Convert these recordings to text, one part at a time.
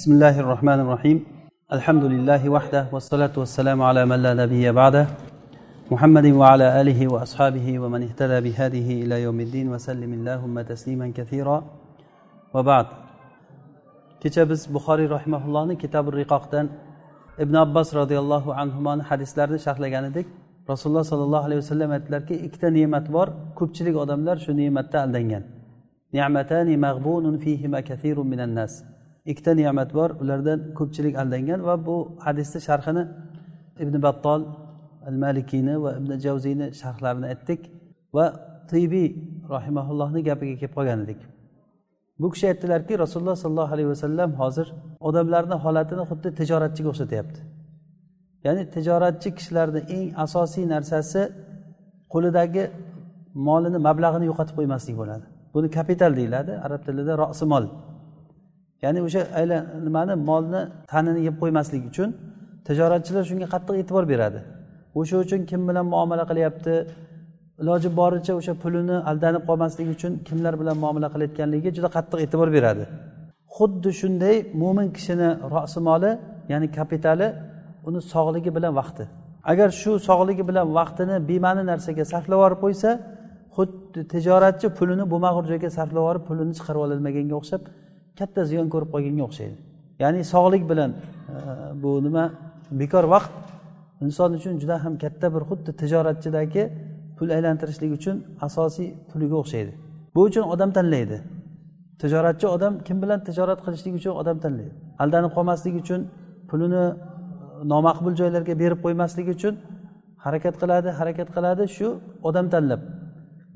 بسم الله الرحمن الرحيم الحمد لله وحده والصلاة والسلام على من لا نبي بعده محمد وعلى آله وأصحابه ومن اهتدى بهذه إلى يوم الدين وسلم اللهم تسليما كثيرا وبعد كتاب بخاري رحمه الله كتاب الرقاق ابن عباس رضي الله عنهما حديث لرد شرح لجاندك رسول الله صلى الله عليه وسلم قال كي اكتا نعمت بار كبتشلق شو نعمت تال نعمتان مغبون فيهما كثير من الناس ikkita ne'mat bor ulardan ko'pchilik aldangan va bu hadisni sharhini ibn battol al malikiyni va ibn javziyni sharhlarini aytdik va tibiy rahimaullohni gapiga kelib qolgan edik. Bu kishi aytdilarki rasululloh sollallohu alayhi vasallam hozir odamlarni holatini xuddi tijoratchiga o'xshatyapti. Ya'ni tijoratchi kishilarni eng asosiy narsasi qo'lidagi molini mablag'ini yo'qotib qo'ymaslik bo'ladi. Buni kapital deyiladi arab tilida rosi mol ya'ni o'sha nimani molni tanini yeb qo'ymaslik uchun tijoratchilar shunga qattiq e'tibor beradi. O'sha uchun kim bilan muomala qilyapti iloji boricha o'sha pulini aldanib qolmasligi uchun kimlar bilan muomala qilayotganligiga juda qattiq e'tibor beradi. Xuddi shunday mo'min kishini rosi moli ya'ni kapitali uni sog'ligi bilan vaqti. Agar shu sog'ligi bilan vaqtini bema'ni narsaga sarflab yuborib qo'ysa xuddi tijoratchi pulini bo'lmag'ur joyga sarflab yuborib pulini chiqarib ololmaganga o'xshab katta ziyon ko'rib qolganga o'xshaydi. Ya'ni sog'lik bilan e, bu nima? Bekor vaqt inson uchun juda ham katta bir xuddi tijoratchidagi pul aylantirishlik uchun asosiy puliga o'xshaydi. Bu uchun odam tanlaydi. Tijoratchi odam kim bilan tijorat qilishlik uchun odam tanlaydi. Aldanib qolmaslik uchun pulini e, nomaqbul joylarga berib qo'ymaslik uchun harakat qiladi harakat qiladi shu odam tanlab.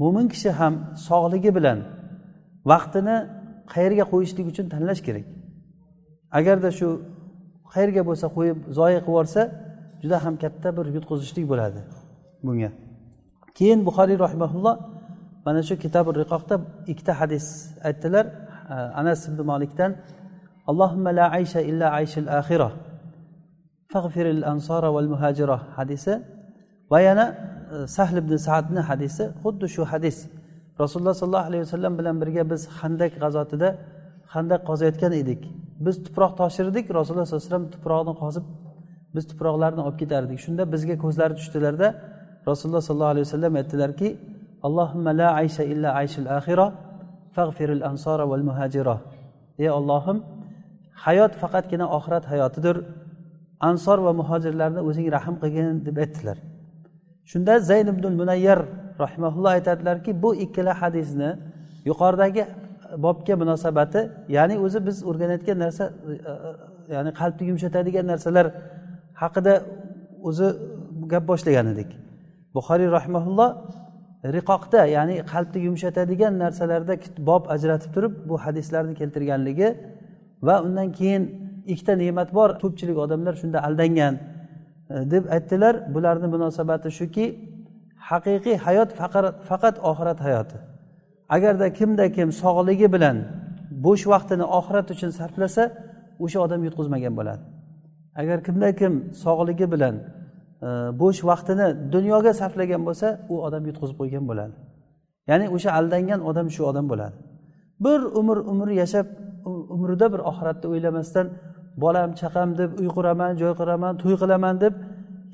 Mo'min kishi ham sog'ligi bilan vaqtini qayerga qo'yishlik uchun tanlash kerak. Agarda shu qayerga bo'lsa qo'yib zoya qilib yuborsa juda ham katta bir yutqizishlik bo'ladi bunga. Keyin buxoriy rahimaulloh mana shu kitobi riqoqda ikkita hadis aytdilar. Anas ibn molikdan allohimma la aysha illa ayshil axira fag'firil ansora val muhajira hadisi. Va yana e, sahl ibn saadni hadisi. Xuddi shu hadis rasululloh sollallohu alayhi vasallam bilan birga biz handak g'azotida handak qozayotgan edik. Biz tuproq toshirdik rasululloh sallallohu alayhi vasallam tuproqni qozib biz tuproqlarni olib ketardik. Shunda bizga ko'zlari tushdilarda rasululloh sollallohu alayhi vasallam aytdilarki allohimma la aysha illa ayshul axira fag'firil ansora val muhajira. Ey ollohim hayot faqatgina oxirat hayotidir. Ansor va muhojirlarni o'zing rahm qilgin deb aytdilar. Shunda zayn ibn munayyar rahimaulloh aytadilarki bu ikkala hadisni yuqoridagi bobga munosabati ya'ni o'zi biz o'rganayotgan narsa e, e, ya'ni qalbni yumshatadigan narsalar haqida o'zi gap boshlagan edik. Buxoriy rahimaulloh riqoqda ya'ni qalbni yumshatadigan narsalarda bob ajratib turib bu hadislarni keltirganligi va undan keyin ikkita ne'mat bor ko'pchilik odamlar shunda aldangan e, deb aytdilar. Bularni munosabati shuki haqiqiy hayot faqat oxirat hayoti. Agarda kimda kim sog'ligi bilan bo'sh vaqtini oxirat uchun sarflasa o'sha odam yutqizmagan bo'ladi. Agar kimda kim sog'ligi bilan e, bo'sh vaqtini dunyoga sarflagan bo'lsa u odam yutqizib qo'ygan bo'ladi. Ya'ni o'sha aldangan odam shu odam bo'ladi. Bir umr umr yashab umrida bir oxiratni o'ylamasdan bolam chaqam deb uy quraman joy quraman to'y qilaman deb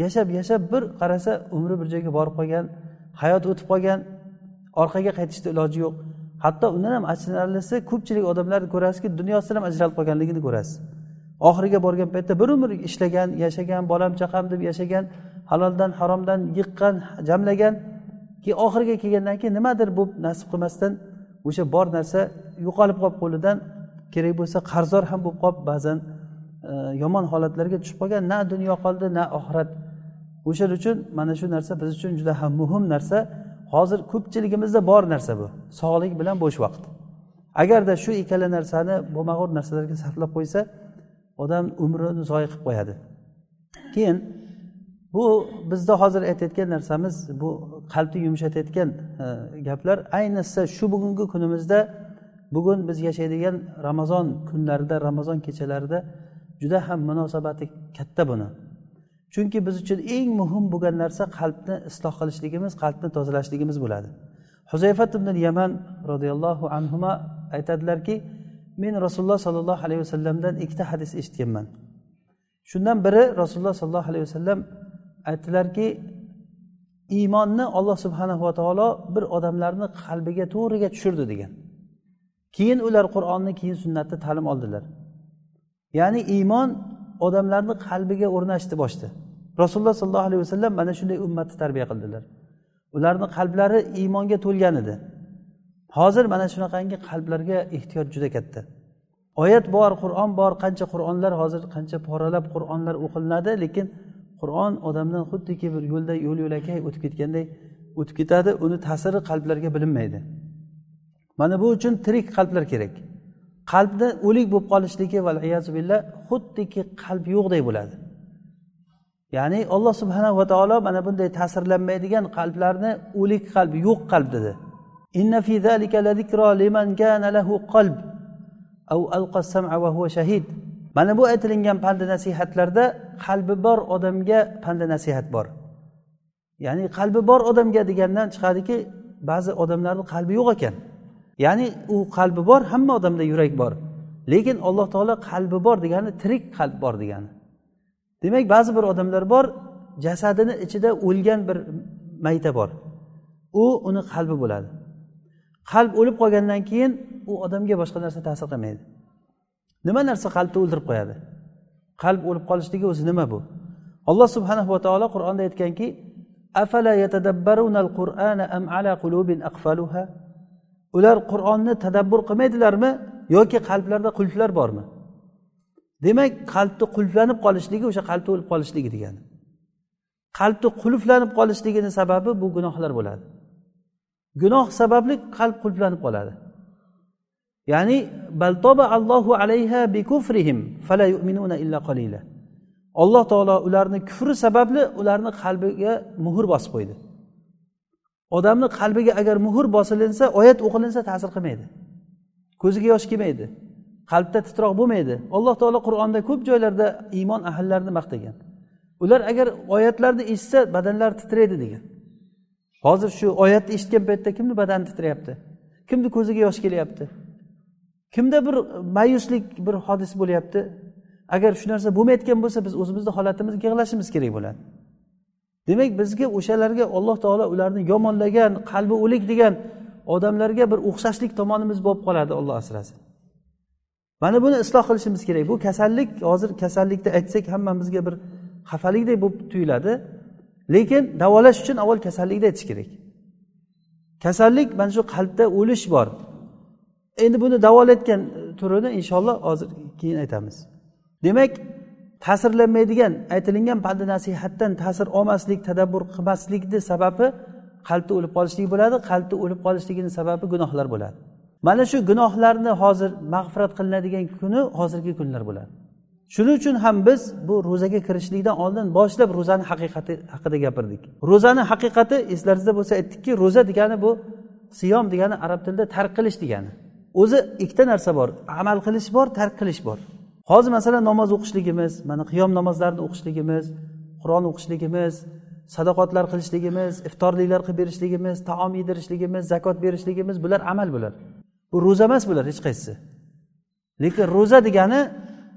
yashab yashab bir qarasa umri bir joyga borib qolgan hayot o'tib qolgan orqaga qaytishni iloji yo'q. Hatto undan ham achinarlisi ko'pchilik odamlarni ko'rasizki dunyosidan ham ajralib qolganligini ko'rasiz. Oxiriga borgan paytda bir umr ishlagan yashagan bolam chaqam deb yashagan haloldan haromdan yiqqan jamlagan keyin oxiriga kelgandan keyin nimadir bo'lib nasib qilmasdan o'sha bor narsa yo'qolib qolib qo'lidan kerak bo'lsa qarzdor ham bo'lib qolib ba'zan e, yomon holatlarga tushib qolgan na dunyo qoldi na oxirat o'shaning uchun mana shu narsa biz uchun juda ham muhim narsa. Hozir ko'pchiligimizda bor narsa bu. Sog'lik bilan bo'sh vaqt. Agarda shu ikkala narsani bo'lmag'ur narsalarga sarflab qo'ysa odam umrini zoya qilib qo'yadi. Keyin bu bizda hozir aytayotgan narsamiz bu qalbni yumshatayotgan e, gaplar. Ayniqsa shu bugungi kunimizda bugun biz yashaydigan ramazon kunlarida ramazon kechalarida juda ham munosabati katta buni. Chunki biz uchun eng muhim bo'lgan narsa qalbni isloh qilishligimiz qalbni tozalashligimiz bo'ladi. Huzayfat ibn yaman roziyallohu anhu aytadilarki men rasululloh sollallohu alayhi vasallamdan ikkita hadis eshitganman. Shundan biri rasululloh sollallohu alayhi vasallam aytdilarki iymonni olloh subhanava taolo bir odamlarni qalbiga to'g'riga tushirdi degan. Keyin ular qur'onni keyin sunnatni ta'lim oldilar. Ya'ni iymon odamlarni qalbiga o'rnashdi boshda. Rasululloh sollallohu alayhi vasallam mana shunday ummatni tarbiya qildilar. Ularni qalblari iymonga to'lgan edi. Hozir mana shunaqangi qalblarga ehtiyoj juda katta. Oyat bor qur'on bor qancha qur'onlar hozir qancha poralab qur'onlar o'qilinadi lekin qur'on odamdan xuddiki bir yo'lda yo'l yo'lakay o'tib ketganday o'tib ketadi uni ta'siri qalblarga bilinmaydi. Mana bu uchun tirik qalblar kerak. Qalbni o'lik bo'lib qolishligi billah xuddiki qalb yo'qday bo'ladi. Ya'ni alloh subhanahu va taolo mana bunday ta'sirlanmaydigan qalblarni o'lik qalb yo'q qalb dedi. Inna fi zalika liman kana lahu qalb aw alqa sam'a wa huwa shahid. Mana bu aytilingan pandi nasihatlarda qalbi bor odamga pandi nasihat bor. Ya'ni qalbi bor odamga degandan chiqadiki ba'zi odamlarni qalbi yo'q ekan. Ya'ni u qalbi bor hamma odamda yurak bor. Lekin alloh taolo qalbi bor degani tirik qalb bor degani. Demak ba'zi bir odamlar bor jasadini ichida o'lgan bir mayta bor. U uni qalbi bo'ladi. Qalb o'lib qolgandan keyin u odamga boshqa narsa ta'sir qilmaydi. Nima narsa qalbni o'ldirib qo'yadi? Qalb o'lib qolishligi o'zi nima bu? Alloh subhanahu va taolo qur'onda aytganki afala yatadabbaruna qur'ana am ala qulubin aqfaluha? Ular qur'onni tadabbur qilmaydilarmi yoki qalblarida qulflar bormi? Demak qalbni qulflanib qolishligi o'sha qalbni o'lib qolishligi degani. Qalbni qulflanib qolishligini sababi bu gunohlar bo'ladi. Gunoh sababli qalb qulflanib qoladi. Ya'ni baltoba allohu alayha bi kufrihim fala yu'minuna illa qalila. Alloh taolo ularni kufri sababli ularni qalbiga muhr bosib qo'ydi. Odamni qalbiga agar muhr bosilinsa oyat o'qilinsa ta'sir qilmaydi. Ko'ziga yosh kelmaydi. Qalbda titroq bo'lmaydi. Alloh taolo qur'onda ko'p joylarda iymon ahllarini maqtagan. Ular agar oyatlarni eshitsa badanlari titraydi degan. Hozir shu oyatni eshitgan paytda kimni badani titrayapti? Kimni ko'ziga yosh kelyapti? Kimda bir mayuslik bir hodis bo'lyapti? Agar shu narsa bo'lmayotgan bo'lsa biz o'zimizni holatimizga yig'lashimiz kerak bo'ladi. Demak bizga o'shalarga alloh taolo ularni yomonlagan qalbi o'lik degan odamlarga bir o'xshashlik tomonimiz bo'lib qoladi olloh asrasin. Mana buni isloh qilishimiz kerak. Bu kasallik hozir kasallikni aytsak hammamizga bir xafalikdek bo'lib tuyuladi. Lekin davolash uchun avval kasallikni aytish kerak. Kasallik mana shu qalbda o'lish bor. Endi buni davolayotgan turini inshaalloh hozir keyin aytamiz. Demak ta'sirlanmaydigan aytilingan pandi nasihatdan ta'sir olmaslik tadabbur qilmaslikni sababi qalbni o'lib qolishlik bo'ladi qalbni o'lib qolishligini sababi gunohlar bo'ladi. Mana shu gunohlarni hozir mag'firat qilinadigan kuni hozirgi kunlar bo'ladi. Shuning uchun ham biz bu ro'zaga kirishlikdan oldin boshlab ro'zani haqiqati haqida gapirdik. Ro'zani haqiqati eslaringizda bo'lsa aytdikki ro'za degani bu siyom degani arab tilida tark qilish degani. O'zi ikkita narsa bor amal qilish bor tark qilish bor. Hozir masalan namoz o'qishligimiz mana qiyom namozlarini o'qishligimiz qur'on o'qishligimiz sadoqatlar qilishligimiz iftorliklar qilib berishligimiz taom yedirishligimiz zakot berishligimiz bular amal bular bu ro'za emas bular hech qaysisi lekin ro'za degani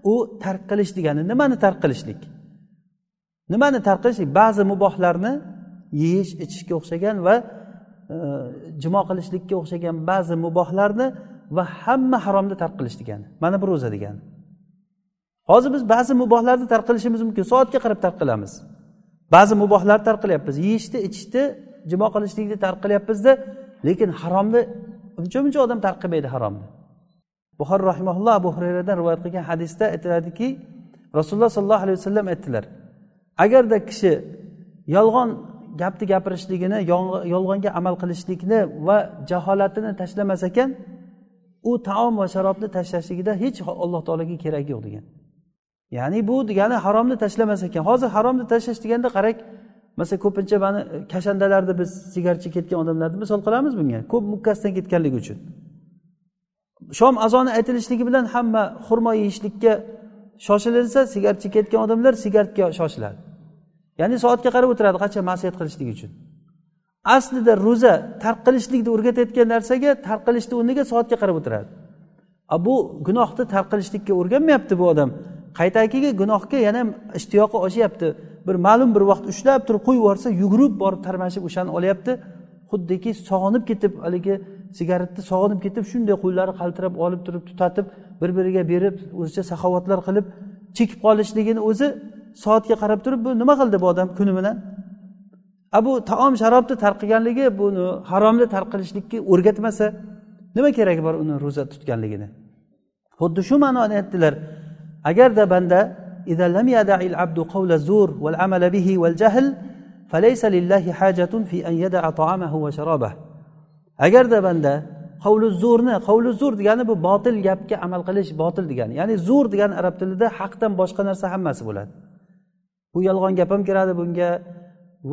u tark qilish degani nimani tark qilishlik? Nimani tark qilishlik? Ba'zi mubohlarni yeyish ichishga o'xshagan va e, jimo qilishlikka o'xshagan ba'zi mubohlarni va hamma haromni tark qilish degani. Mana bu ro'za degani. Hozir biz ba'zi mubohlarni tark qilishimiz mumkin. Soatga qarab tark qilamiz. Ba'zi mubohlarni tark qilyapmiz. Yeyishni ichishni jimo qilishlikni tark qilyapmizda lekin haromni uncha muncha odam tark qilmaydi haromni. Buxoriy rahimaulloh abu hurayradan rivoyat qilgan hadisda aytiladiki rasululloh sollallohu alayhi vasallam aytdilar agarda kishi yolg'on gapni gapirishligini yolg'onga amal qilishlikni va jaholatini tashlamas ekan u taom va sharobni tashlashligida hech alloh taologa keragi yo'q degan. Ya'ni bu degani haromni tashlamas ekan. Hozir haromni tashlash deganda qarang masalan ko'pincha mana kashandalarni biz sigarcha ketgan odamlarni misol qilamiz bunga. Ko'p mukkasidan ketganligi uchun. Shom azoni aytilishligi bilan hamma xurmo yeyishlikka shoshilinsa sigaret chekayotgan odamlar sigaretga shoshiladi. Ya'ni soatga qarab o'tiradi qancha masiyat qilishlik uchun. Aslida ro'za tark qilishlikni o'rgatayotgan narsaga tark qilishni o'rniga soatga qarab o'tiradi. Bu gunohni tarqalishlikka o'rganmayapti bu odam. Qaytagigi gunohga yana ishtiyoqi oshyapti. Bir ma'lum bir vaqt ushlab turib qo'yib yuborsa yugurib borib tarmashib o'shani olyapti. Xuddiki sog'inib ketib haligi sigaretni sog'inib ketib shunday qo'llari qaltirab olib turib tutatib bir biriga berib o'zicha saxovatlar qilib chekib qolishligini o'zi soatga qarab turib bu nima qildi bu odam kuni bilan? A bu taom sharobni tarqiganligi buni haromni tarqilishlikka o'rgatmasa nima keragi bor uni ro'za tutganligini? Xuddi shu ma'noni aytdilar. agarda banda إذا لم يدع العبد قول الزور والعمل به والجهل فليس لله حاجة في أن يدع طعامه وشرابه agarda banda qavli zo'rni qavli zo'r degani bu botil gapga amal qilish botil degani ya'ni zo'r degani arab tilida haqdan boshqa narsa hammasi bo'ladi bu yolg'on gap ham kiradi bunga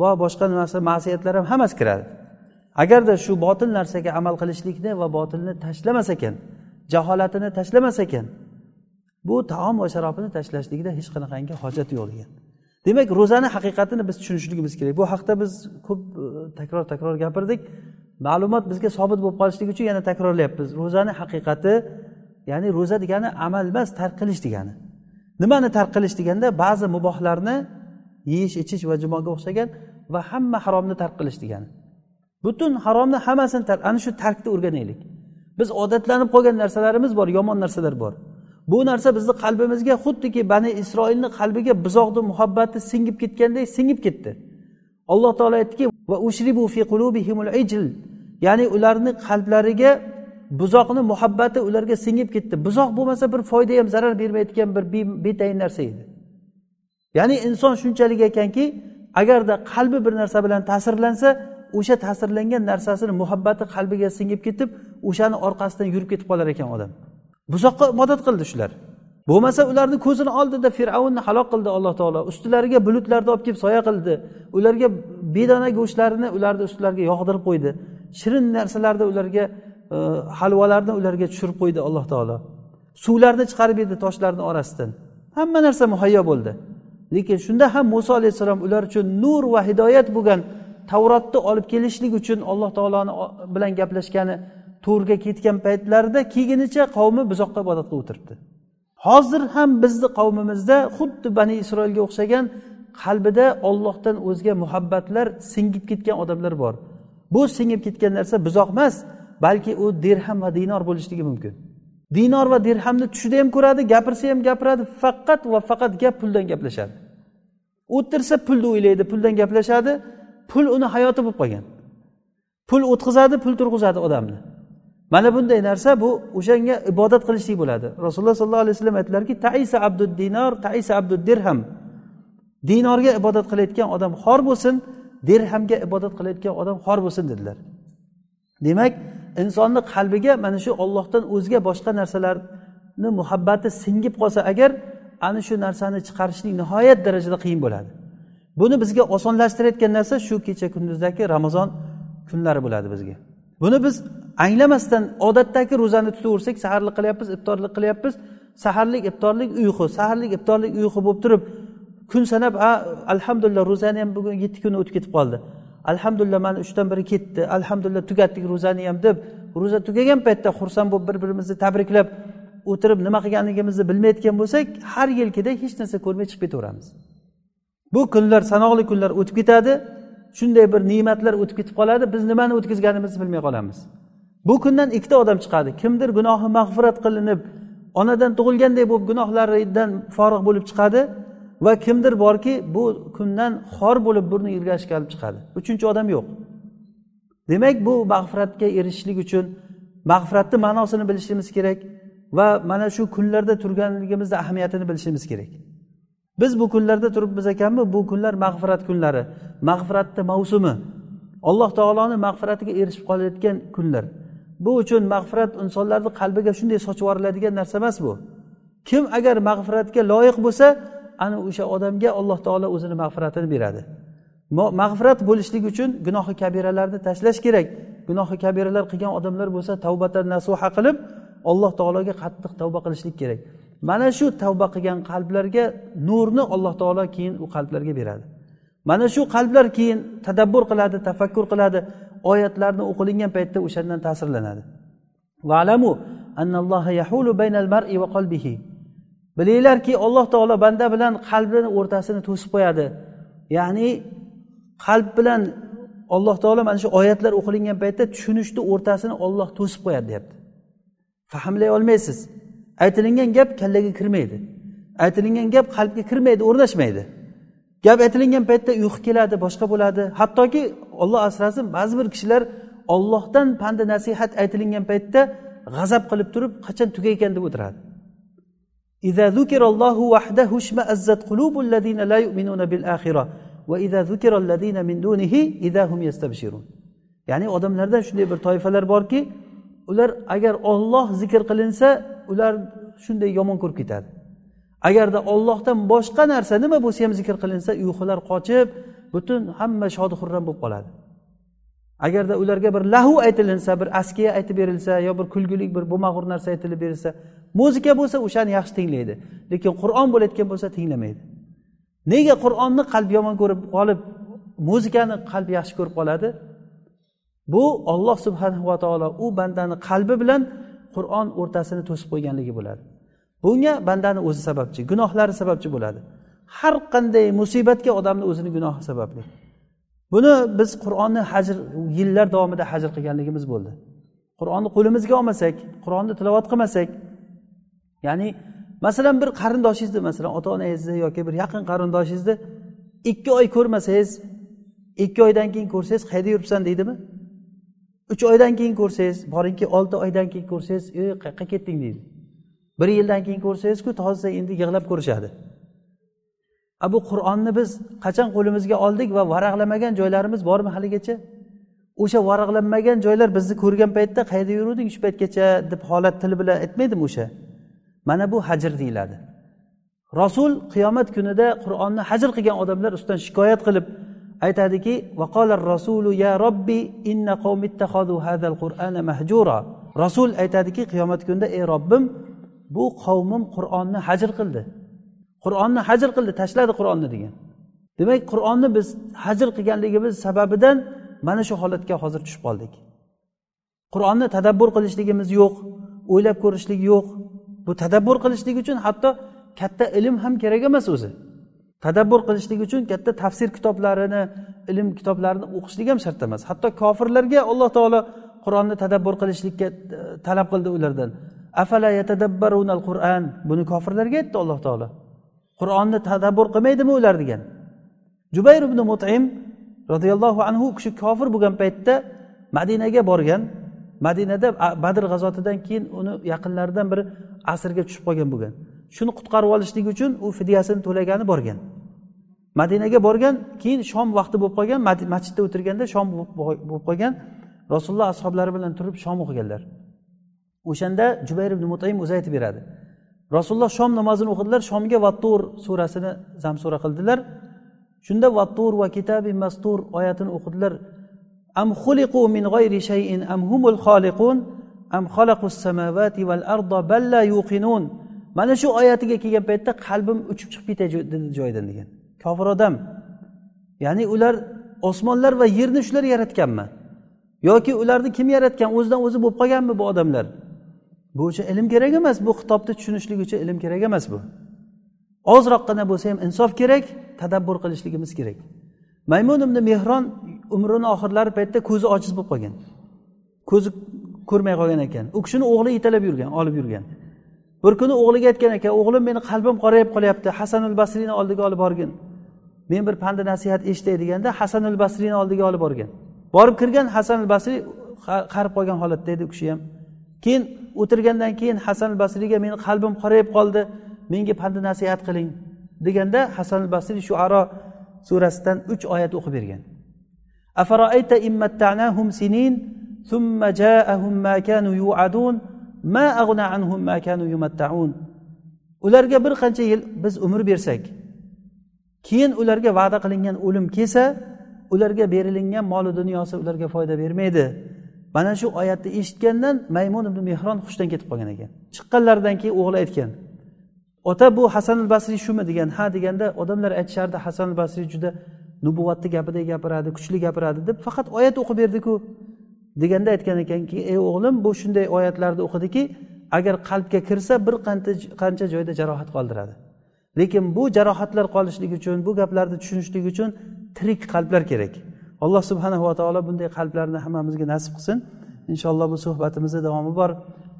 va boshqa narsa ma'siyatlar ham hammasi kiradi agarda shu botil narsaga amal qilishlikni va botilni tashlamas ekan jaholatini tashlamas ekan bu taom va sharobini tashlashlikda hech qanaqangi hojat yo'q degan demak ro'zani haqiqatini biz tushunishligimiz kerak. Bu haqda biz ko'p e, takror takror gapirdik. Ma'lumot bizga sobit bo'lib qolishligi uchun yana takrorlayapmiz. Ro'zani haqiqati ya'ni ro'za degani amal emas tark qilish degani. Nimani tark qilish deganda ba'zi mubohlarni yeyish ichish va jumoga o'xshagan va hamma haromni tark qilish degani. Butun haromni hammasini ana shu tarkni o'rganaylik. Biz odatlanib qolgan narsalarimiz bor yomon narsalar bor. Bu narsa bizni qalbimizga xuddiki bani isroilni qalbiga buzoqni muhabbati singib ketgandek singib ketdi. Alloh taolo aytdiki va ushribu fi qulubihimul ijl. Ya'ni ularni qalblariga buzoqni muhabbati ularga singib ketdi. Buzoq bo'lmasa bir foyda ham zarar bermaydigan bir betayin narsa edi. Ya'ni inson shunchalik ekanki agarda qalbi bir narsa bilan ta'sirlansa o'sha ta'sirlangan narsasini muhabbati qalbiga singib ketib o'shani orqasidan yurib ketib qolar ekan odam. Buzoqqa ibodat qildi shular. Bo'lmasa ularni ko'zini oldida fir'avnni halok qildi alloh taolo. Ustilariga bulutlarni olib kelib soya qildi. Ularga bedona go'shtlarini ularni ustilariga yog'dirib qo'ydi. Shirin narsalarni ularga e, halvalarni ularga tushirib qo'ydi alloh taolo. Suvlarni chiqarib berdi toshlarni orasidan. Hamma narsa muhayyo bo'ldi. Lekin shunda ham muso alayhissalom ular uchun nur va hidoyat bo'lgan tavrotni olib kelishlik uchun alloh taoloni bilan gaplashgani to'rga ketgan paytlarida keyinicha qavmi buzoqqa ibodat qilib o'tiribdi. Hozir ham bizni qavmimizda xuddi bani isroilga o'xshagan qalbida ollohdan o'zga muhabbatlar singib ketgan odamlar bor. Bu singib ketgan narsa buzoq emas balki u dirham va dinor bo'lishligi mumkin. Dinor va dirhamni tushida ham ko'radi gapirsa ham gapiradi faqat va faqat gap puldan gaplashadi. O'tirsa pulni o'ylaydi puldan gaplashadi pul uni hayoti bo'lib qolgan. Pul o'tqizadi pul turg'izadi odamni. Mana bunday narsa bu o'shanga ibodat qilishlik bo'ladi. Rasululloh sollallohu alayhi vasallam aytdilarki taisa abdud dinor taisa abdud dirham. Dinorga ibodat qilayotgan odam xor bo'lsin dirhamga ibodat qilayotgan odam xor bo'lsin dedilar. Demak insonni qalbiga mana shu ollohdan o'zga boshqa narsalarni muhabbati singib qolsa agar ana shu narsani chiqarishlik nihoyat darajada qiyin bo'ladi. Buni bizga osonlashtirayotgan narsa shu kecha kunduzdagi ramazon kunlari bo'ladi bizga. Buni biz anglamasdan odatdagi ro'zani tutaversak saharlik qilyapmiz iftorlik qilyapmiz. Saharlik iftorlik uyqu saharlik iftorlik uyqu bo'lib turib kun sanab a alhamdulillah ro'zani ham bugun yetti kuni o'tib ketib qoldi. Alhamdulillah mana uchdan biri ketdi. Alhamdulillah tugatdik ro'zani ham deb. Ro'za tugagan paytda xursand bo'lib bir birimizni tabriklab o'tirib nima qilganligimizni bilmayotgan bo'lsak har yilgidek hech narsa ko'rmay chiqib ketaveramiz. Bu kunlar sanoqli kunlar o'tib ketadi. Shunday bir ne'matlar o'tib ketib qoladi. Biz nimani o'tkazganimizni bilmay qolamiz. Bu kundan ikkita odam chiqadi. Kimdir gunohi mag'firat qilinib onadan tug'ilganday bo'lib gunohlaridan forig' bo'lib chiqadi va kimdir borki bu kundan xor bo'lib burni yirgashga olib chiqadi. Uchinchi odam yo'q. Demak bu mag'firatga erishishlik uchun mag'firatni ma'nosini bilishimiz kerak va mana shu kunlarda turganligimizni ahamiyatini bilishimiz kerak. Biz bu kunlarda turibmiz ekanmi? Bu kunlar mag'firat kunlari mag'firatni mavsumi. Alloh taoloni mag'firatiga erishib qolayotgan kunlar. Bu uchun mag'firat insonlarni qalbiga shunday sochib yuboriladigan narsa emas bu. Kim agar mag'firatga loyiq bo'lsa ana o'sha odamga alloh taolo o'zini mag'firatini beradi. Mag'firat bo'lishligi uchun gunohi kabiralarni tashlash kerak. Gunohi kabiralar qilgan odamlar bo'lsa tavbatan nasuha qilib alloh taologa qattiq tavba qilishlik kerak. Mana shu tavba qilgan qalblarga nurni alloh taolo keyin u qalblarga beradi. Mana shu qalblar keyin tadabbur qiladi tafakkur qiladi. Oyatlarni o'qilingan paytda o'shandan ta'sirlanadi. Valamu bilinglarki alloh taolo banda bilan qalbini o'rtasini to'sib qo'yadi. Ya'ni qalb bilan alloh taolo mana shu oyatlar o'qilingan paytda tushunishni o'rtasini olloh to'sib qo'yadi deyapti. Fahmlay olmaysiz. Aytilingan gap kallaga kirmaydi. Aytilingan gap qalbga kirmaydi o'rnashmaydi. Gap aytilingan paytda uyqu keladi boshqa bo'ladi. Hattoki olloh asrasin ba'zi bir kishilar ollohdan pandi nasihat aytilingan paytda g'azab qilib turib qachon tugaykan deb o'tiradi إذا ذكر الله وحده اشمأزت قلوب الذين لا يؤمنون بالآخرة وإذا ذكر الذين من دونه إذا هم يستبشرون ya'ni odamlardan shunday bir toifalar borki ular agar olloh zikr qilinsa ular shunday yomon ko'rib ketadi agarda ollohdan boshqa narsa nima bo'lsa ham zikr qilinsa uyqular qochib butun hamma shodi xurram bo'lib qoladi. Agarda ularga bir lahu aytilinsa bir askiya aytib berilsa yo bir kulgulik bir bo'lmag'ur narsa aytilib berilsa muzika bo'lsa o'shani yaxshi tinglaydi. Lekin qur'on bo'layotgan bo'lsa tinglamaydi. Nega qur'onni qalb yomon ko'rib qolib muzikani qalb yaxshi ko'rib qoladi? Bu olloh subhanahu va taolo u bandani qalbi bilan qur'on o'rtasini to'sib qo'yganligi bo'ladi. Bunga bandani o'zi sababchi gunohlari sababchi bo'ladi. Har qanday musibatga odamni o'zini gunohi sababli. Buni biz qur'onni hajr yillar davomida hajr qilganligimiz bo'ldi. Qur'onni qo'limizga olmasak qur'onni tilovat qilmasak ya'ni masalan bir qarindoshingizni masalan ota onangizni yoki bir yaqin qarindoshingizni ikki oy ko'rmasangiz ikki oydan keyin ko'rsangiz qayerda yuribsan deydimi? Uch oydan keyin ko'rsangiz boringki olti oydan keyin ko'rsangiz e qayerqa ketding? deydi. Bir yildan keyin ko'rsangizku toza endi yig'lab ko'rishadi. Bu qur'onni biz qachon qo'limizga oldik va varaqlamagan joylarimiz bormi haligacha? O'sha varaqlanmagan joylar bizni ko'rgan paytda qayerda yuruvding shu paytgacha deb holat tili bilan aytmaydimi o'sha? Mana bu hajr deyiladi. Rasul qiyomat kunida qur'onni hajr qilgan odamlar ustidan shikoyat qilib aytadiki rasulu ya robbi inna hadal qur'ana mahjura. Rasul aytadiki qiyomat kunida ey robbim bu qavmim qur'onni hajr qildi. Qur'onni hajr qildi tashladi qur'onni degan. Demak qur'onni biz hajr qilganligimiz sababidan mana shu holatga hozir tushib qoldik. Qur'onni tadabbur qilishligimiz yo'q o'ylab ko'rishlik yo'q. Bu tadabbur qilishlik uchun hatto katta ilm ham kerak emas o'zi. Tadabbur qilishlik uchun katta tafsir kitoblarini ilm kitoblarini o'qishlik ham shart emas. Hatto kofirlarga alloh taolo qur'onni tadabbur qilishlikka e, talab qildi ulardan. Afala yatadabbarunal qur'an? Buni kofirlarga aytdi alloh taolo. Qur'onni tadabbur qilmaydimi ular degan. Jubayr ibn mutim roziyallohu anhu u kishi kofir bo'lgan paytda madinaga borgan. Madinada badr g'azotidan keyin uni yaqinlaridan biri asrga tushib qolgan bo'lgan. Shuni qutqarib olishlik uchun u fidyasini to'lagani borgan. Madinaga borgan keyin shom vaqti bo'lib qolgan masjidda o'tirganda shom bo'lib qolgan. Rasululloh ashoblari bilan turib shom o'qiganlar. O'shanda jubayr ibn mutaim o'zi aytib beradi. Rasululloh shom namozini o'qidilar shomga vattur surasini zamsura qildilar. Shunda vattur va kitabi mastur oyatini o'qidilar. Am xuliqu min g'ayri shayin am humul xoliqun am xalaqus samavati val arda bal la yuqinun. Mana shu oyatiga kelgan paytda qalbim uchib chiqib ketadi joyidan degan. Kofir odam. Ya'ni ular osmonlar va yerni shular yaratganmi? Yoki ularni kim yaratgan? O'zidan o'zi bo'lib qolganmi bu odamlar? Bu uchun ilm kerak emas. Bu xitobni tushunishlik uchun ilm kerak emas bu. Ozroqgina bo'lsa ham insof kerak tadabbur qilishligimiz kerak. Maymun ibn mehron umrini oxirlari paytda ko'zi ojiz bo'lib qolgan. Ko'zi ko'rmay qolgan ekan. U kishini o'g'li yetalab yurgan olib yurgan. Bir kuni o'g'liga aytgan ekan o'g'lim meni qalbim qorayib qolyapti. Hasanul basriyni oldiga olib borgin. Men bir pandi nasihat eshitay deganda hasanul basriyni oldiga olib borgan borib kirgan hasanul basriy qarib qolgan holatda edi u kishi ham. Keyin o'tirgandan keyin hasan basriyga meni qalbim qorayib qoldi menga pandi nasihat qiling deganda hasan basriy shu aro surasidan uch oyat o'qib bergan. Sinin ja'ahum ma kanu yu'adun ma aghna anhum ma kanu yumatta'un. Ularga bir qancha yil biz umr bersak keyin ularga va'da qilingan o'lim kelsa ularga berilingan moli dunyosi ularga foyda bermaydi. Mana shu oyatni eshitgandan maymun ibn mehron hushdan ketib qolgan ekan. Chiqqanlaridan keyin o'g'li aytgan ota bu hasan al basriy shumi? degan. Ha deganda odamlar aytishardi hasan al basriy juda nubuvatni gapiday gapiradi kuchli gapiradi deb faqat oyat o'qib berdiku. Deganda aytgan ekanki ey o'g'lim bu shunday oyatlarni o'qidiki agar qalbga kirsa bir qancha joyda jarohat qoldiradi. Lekin bu jarohatlar qolishligi uchun bu gaplarni tushunishlik uchun tirik qalblar kerak. alloh subhanava taolo bunday qalblarni hammamizga nasib qilsin. Inshaalloh bu suhbatimizni davomi bor.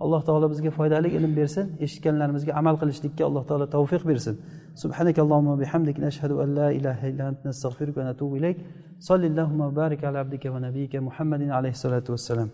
Alloh taolo bizga foydali ilm bersin eshitganlarimizga amal qilishlikka alloh taolo tavfiq bersin. Subhanakallohumma bihamdik nashhadu an la ilaha illa ant nastag'firuka va natubu ilayk. Sallallohu barik ala abdika va nabiyika muhammadin alayhi salatu vassalam